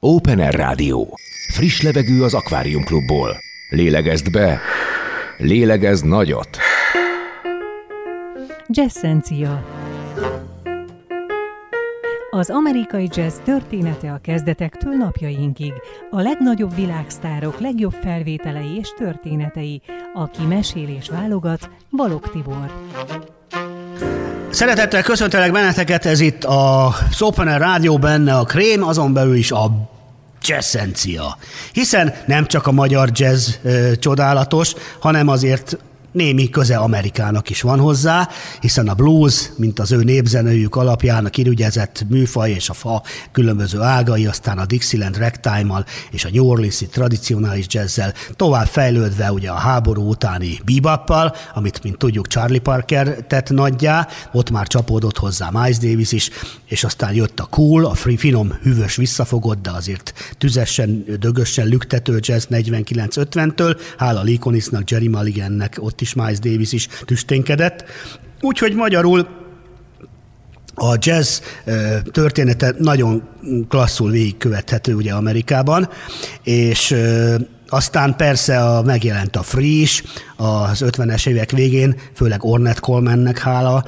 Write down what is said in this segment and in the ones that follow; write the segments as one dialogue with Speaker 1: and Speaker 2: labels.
Speaker 1: Open Air Rádió. Friss levegő az Aquarium Clubból. Lélegezd be, lélegezd nagyot.
Speaker 2: Jazzencia. Az amerikai jazz története a kezdetektől napjainkig. A legnagyobb világsztárok legjobb felvételei és történetei. Aki mesél és válogat, Balog Tibor.
Speaker 3: Szeretettel köszöntelek benneteket, ez itt a Open Rádió, benne a Krém, azon belül is a jazzencia. Hiszen nem csak a magyar jazz ö, csodálatos, hanem azért némi köze Amerikának is van hozzá, hiszen a blues, mint az ő népzenőjük alapján a kirügyezett műfaj és a fa különböző ágai, aztán a Dixieland ragtime és a New Orleans-i tradicionális jazzzel, tovább fejlődve ugye a háború utáni beboppal, amit, mint tudjuk, Charlie Parker tett nagyjá, ott már csapódott hozzá Miles Davis is, és aztán jött a cool, a free, finom, hűvös visszafogott, de azért tüzesen, dögösen lüktető jazz 49-50-től, hála Lee Connisnak, Jerry Mulligannek, ott is Miles Davis is tüsténkedett. Úgyhogy magyarul a jazz története nagyon klasszul végigkövethető ugye Amerikában, és aztán persze a, megjelent a Free is az 50-es évek végén, főleg Ornette Colemannek hála,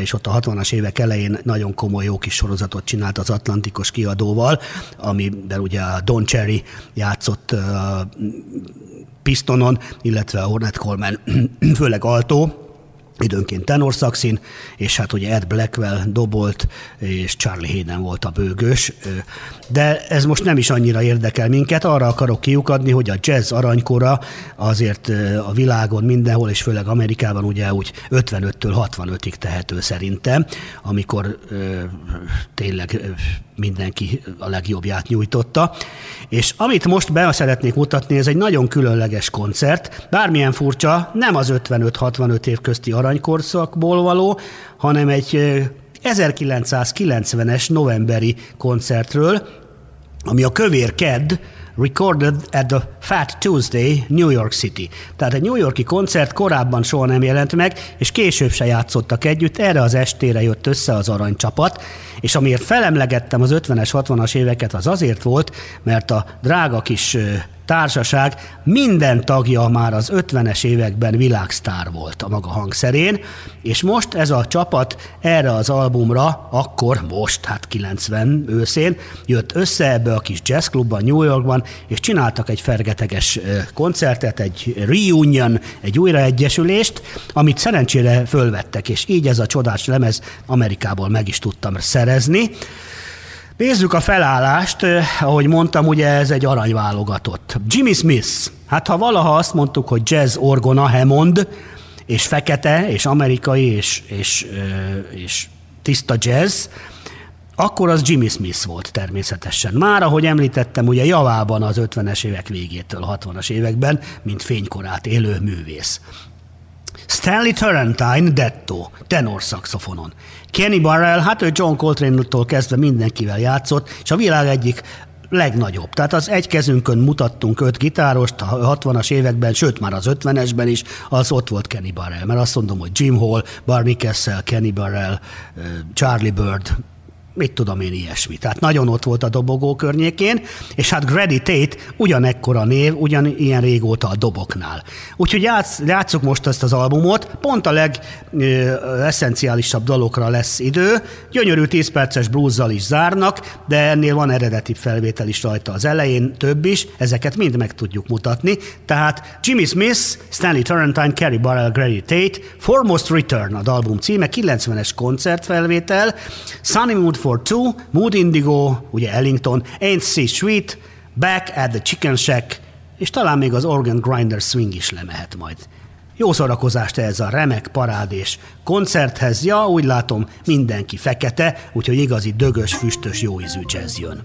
Speaker 3: és ott a 60-as évek elején nagyon komoly jó kis sorozatot csinált az Atlantikos kiadóval, amiben ugye Don Cherry játszott pistonon, illetve Ornette Coleman főleg altó, időnként tenorszakszín, és hát ugye Ed Blackwell dobolt, és Charlie Hayden volt a bőgős. De ez most nem is annyira érdekel minket, arra akarok kiukadni, hogy a jazz aranykora azért a világon mindenhol, és főleg Amerikában ugye úgy 55-től 65-ig tehető szerintem, amikor tényleg mindenki a legjobbját nyújtotta. És amit most be szeretnék mutatni, ez egy nagyon különleges koncert, bármilyen furcsa, nem az 55-65 év közti aranykorszakból való, hanem egy 1990-es novemberi koncertről, ami a Kövér Kedd, recorded at the Fat Tuesday, New York City. Tehát egy New Yorki koncert korábban soha nem jelent meg, és később se játszottak együtt, erre az estére jött össze az aranycsapat, és amiért felemlegettem az 50-es, 60-as éveket, az azért volt, mert a drága kis társaság minden tagja már az 50-es években világsztár volt a maga hangszerén, és most ez a csapat erre az albumra, akkor most, hát 90 őszén, jött össze ebbe a kis jazzklubban New Yorkban, és csináltak egy fergeteges koncertet, egy reunion, egy újraegyesülést, amit szerencsére fölvettek, és így ez a csodás lemez Amerikából meg is tudtam szerezni. Nézzük a felállást, ahogy mondtam, ugye ez egy aranyválogatott. Jimmy Smith, hát ha valaha azt mondtuk, hogy jazz orgona Hammond, és fekete, és amerikai, és, és, és tiszta jazz, akkor az Jimmy Smith volt természetesen. Már, ahogy említettem, ugye javában az 50-es évek végétől, 60-as években, mint fénykorát élő művész. Stanley Turrentine Detto, tenor szaxofonon. Kenny Barrell, hát ő John Coltrane-tól kezdve mindenkivel játszott, és a világ egyik legnagyobb. Tehát az egy kezünkön mutattunk öt gitárost a 60-as években, sőt már az 50-esben is, az ott volt Kenny Barrell. Mert azt mondom, hogy Jim Hall, Barney Kessel, Kenny Barrell, Charlie Bird, mit tudom én ilyesmi. Tehát nagyon ott volt a dobogó környékén, és hát Grady Tate ugyanekkora név, ugyanilyen régóta a doboknál. Úgyhogy játsz, játsszuk most ezt az albumot, pont a legesszenciálisabb dalokra lesz idő, gyönyörű 10 perces bluzzal is zárnak, de ennél van eredeti felvétel is rajta az elején, több is, ezeket mind meg tudjuk mutatni. Tehát Jimmy Smith, Stanley Turrentine, Kerry Barrell, Grady Tate, Foremost Return a album címe, 90-es koncertfelvétel, Sunny Mood for Two, Mood Indigo, ugye Ellington, Ain't See Sweet, Back at the Chicken Shack, és talán még az Organ Grinder Swing is lemehet majd. Jó szórakozást ez a remek parádés koncerthez. Ja, úgy látom, mindenki fekete, úgyhogy igazi dögös, füstös, jó ízű jazz jön.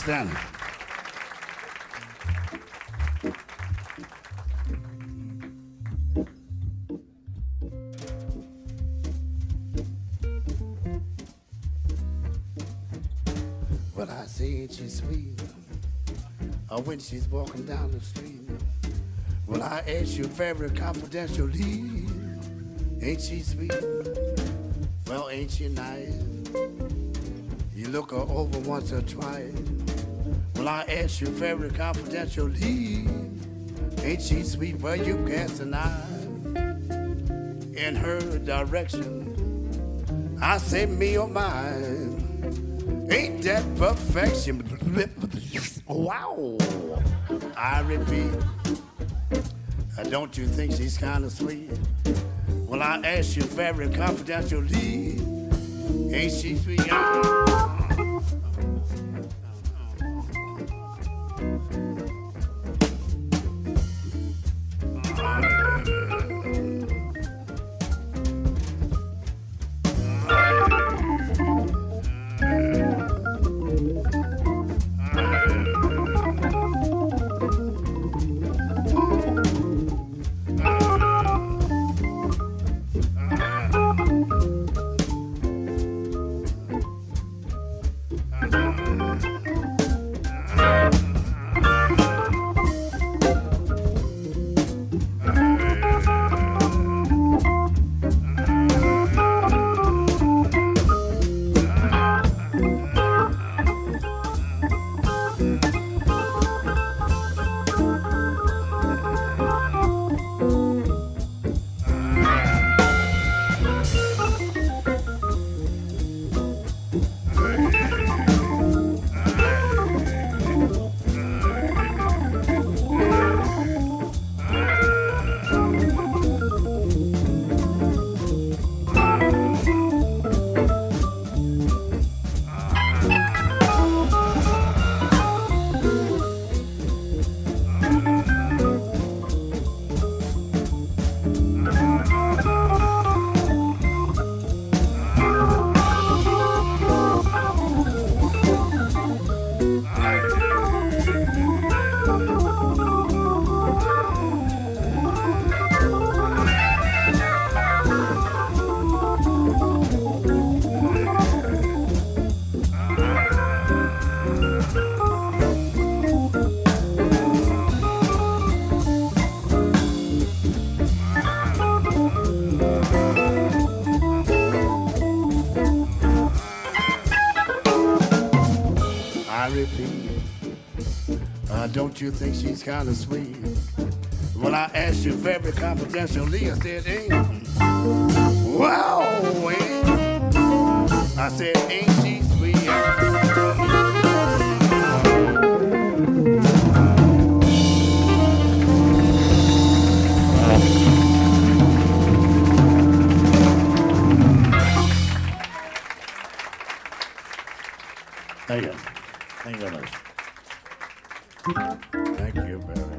Speaker 4: Stand. Well, I say, she's sweet? Or when she's walking down the street. Well, I ask you very confidentially, ain't she sweet? Well, ain't she nice? You look her over once or twice. Well, I ask you very confidentially, ain't she sweet? Well, you cast an eye in her direction. I say, me or mine, ain't that perfection? Wow! I repeat, uh, don't you think she's kind of sweet? Well, I ask you very confidentially, ain't she sweet? You think she's kind of sweet? When I asked you very confidentially, I said, ain't. Wow, ain't. I said, ain't she sweet? Thank you. Thank you very much. Thank you very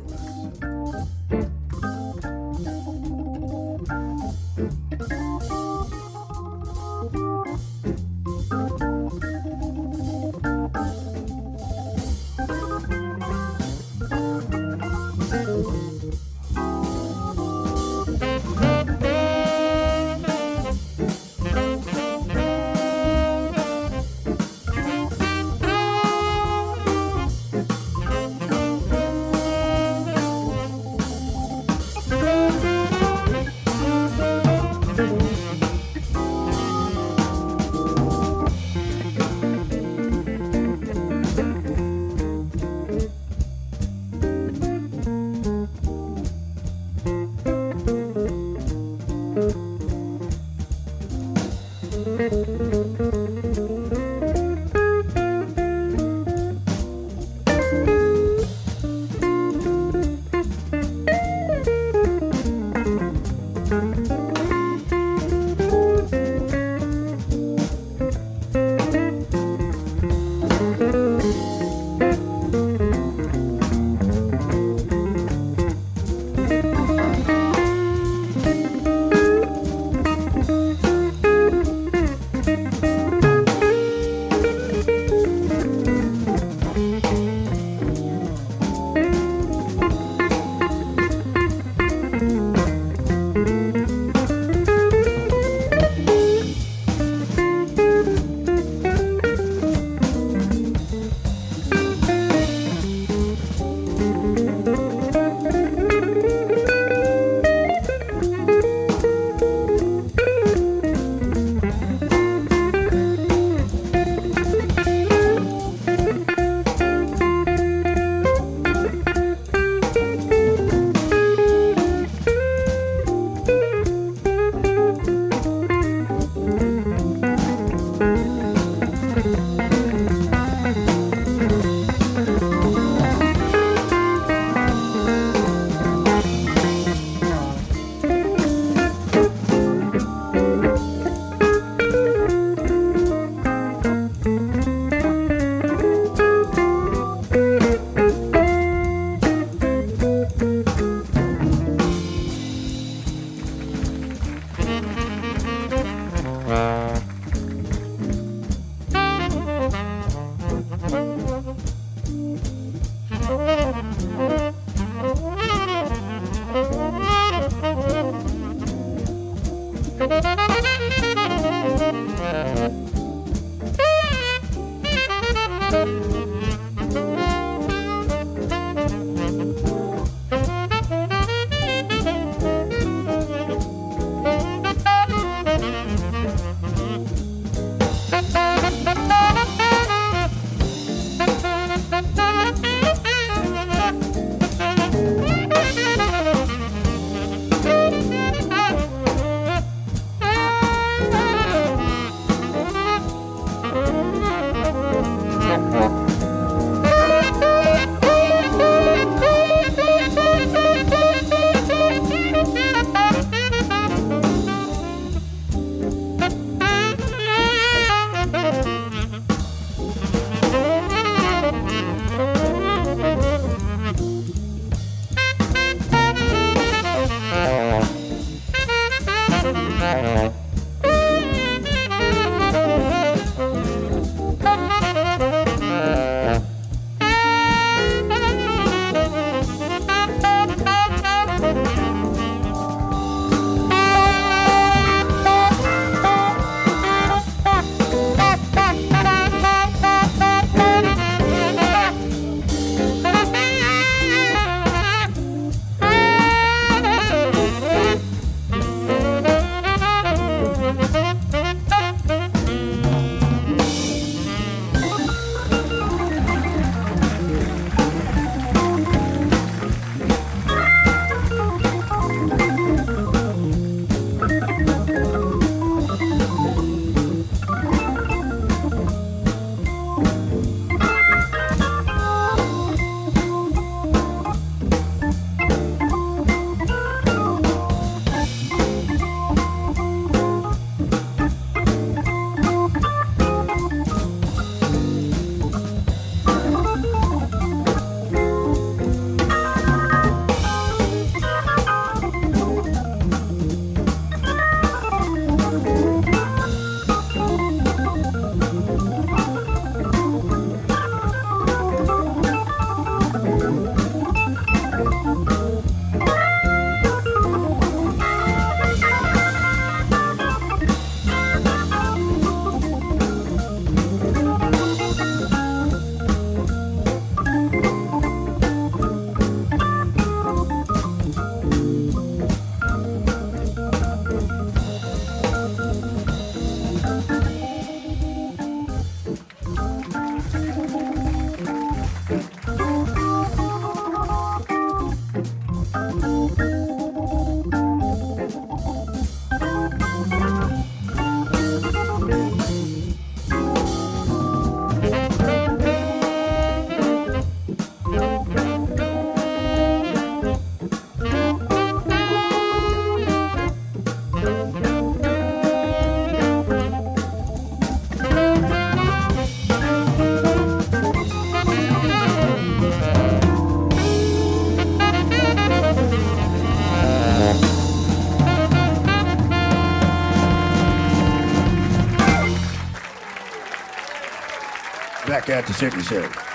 Speaker 4: back at the 67.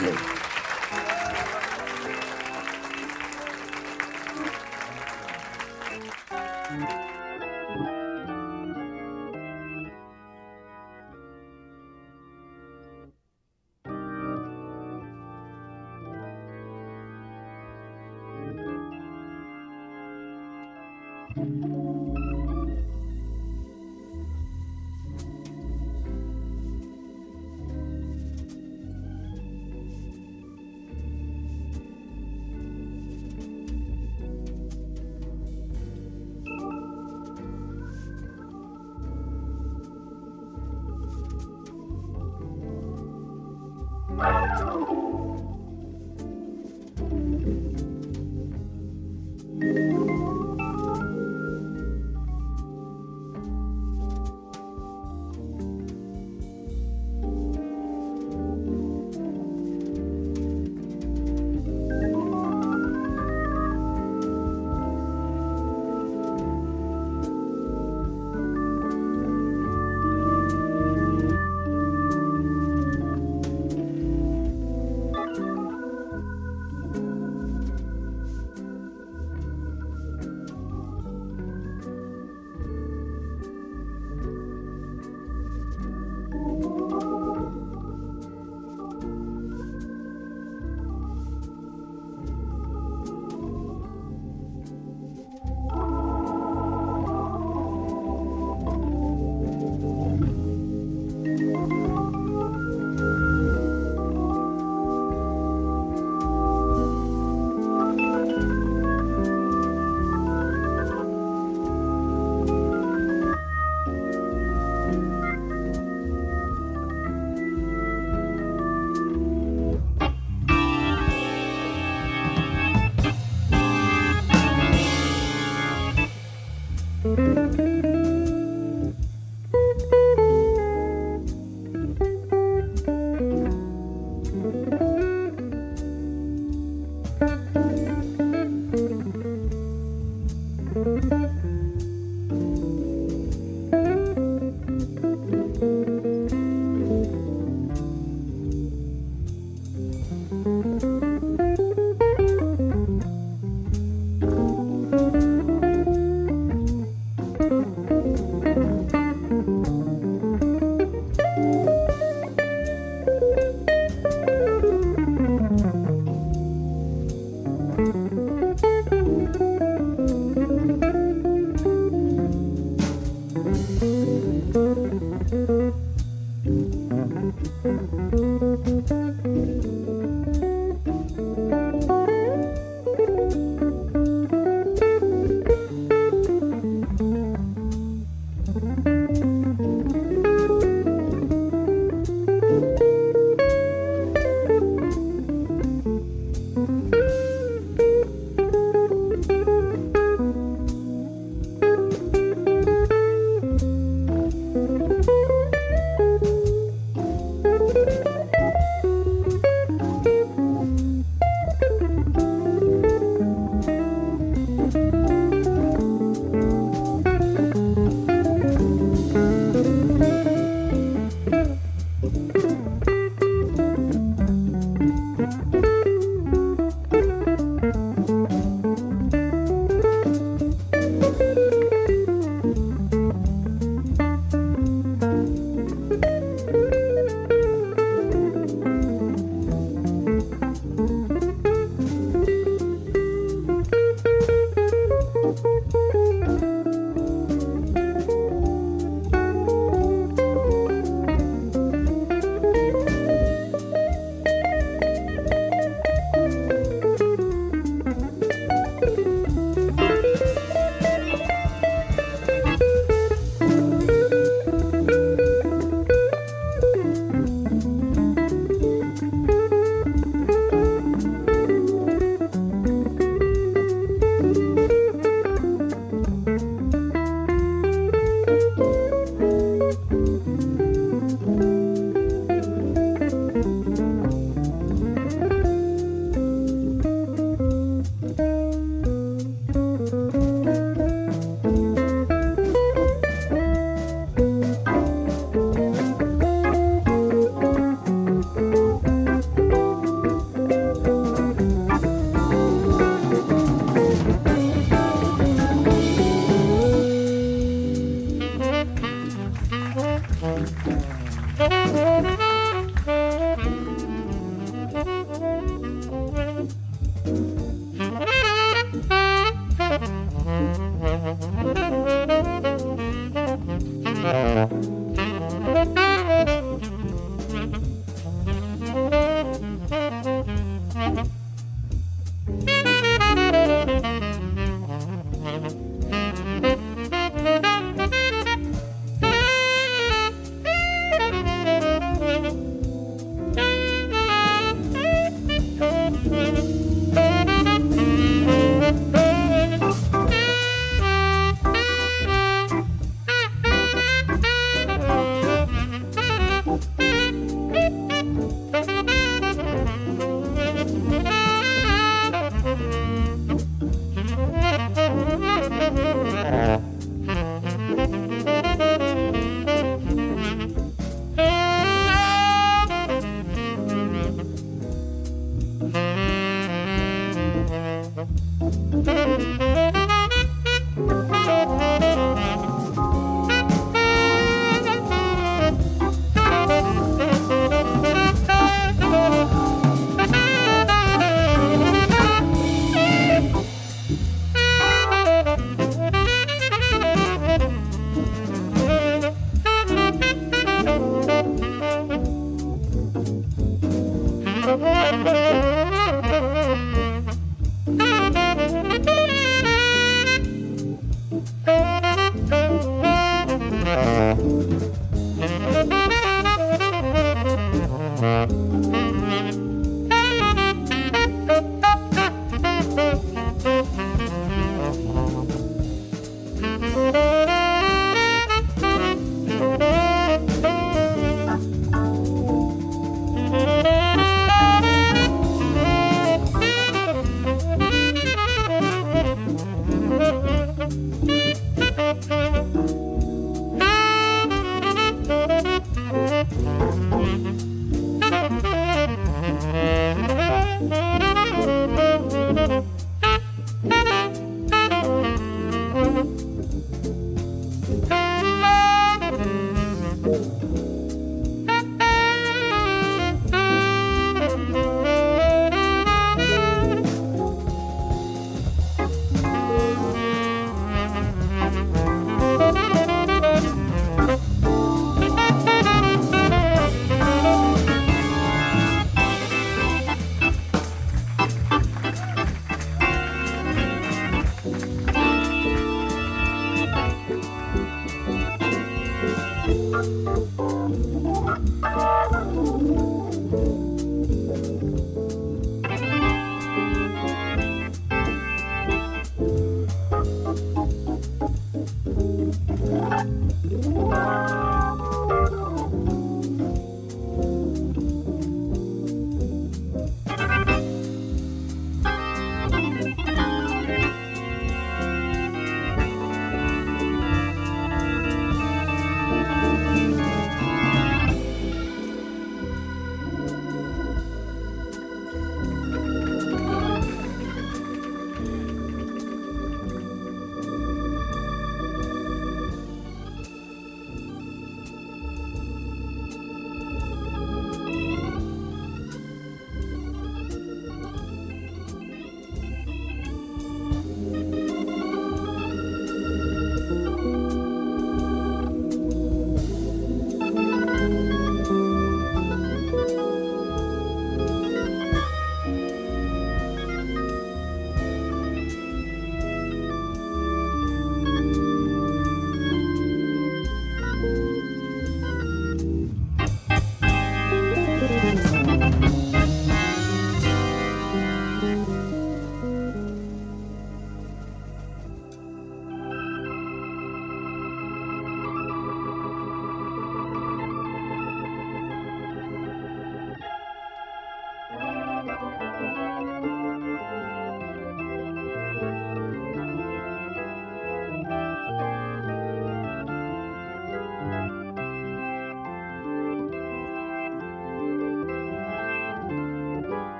Speaker 4: Assembly.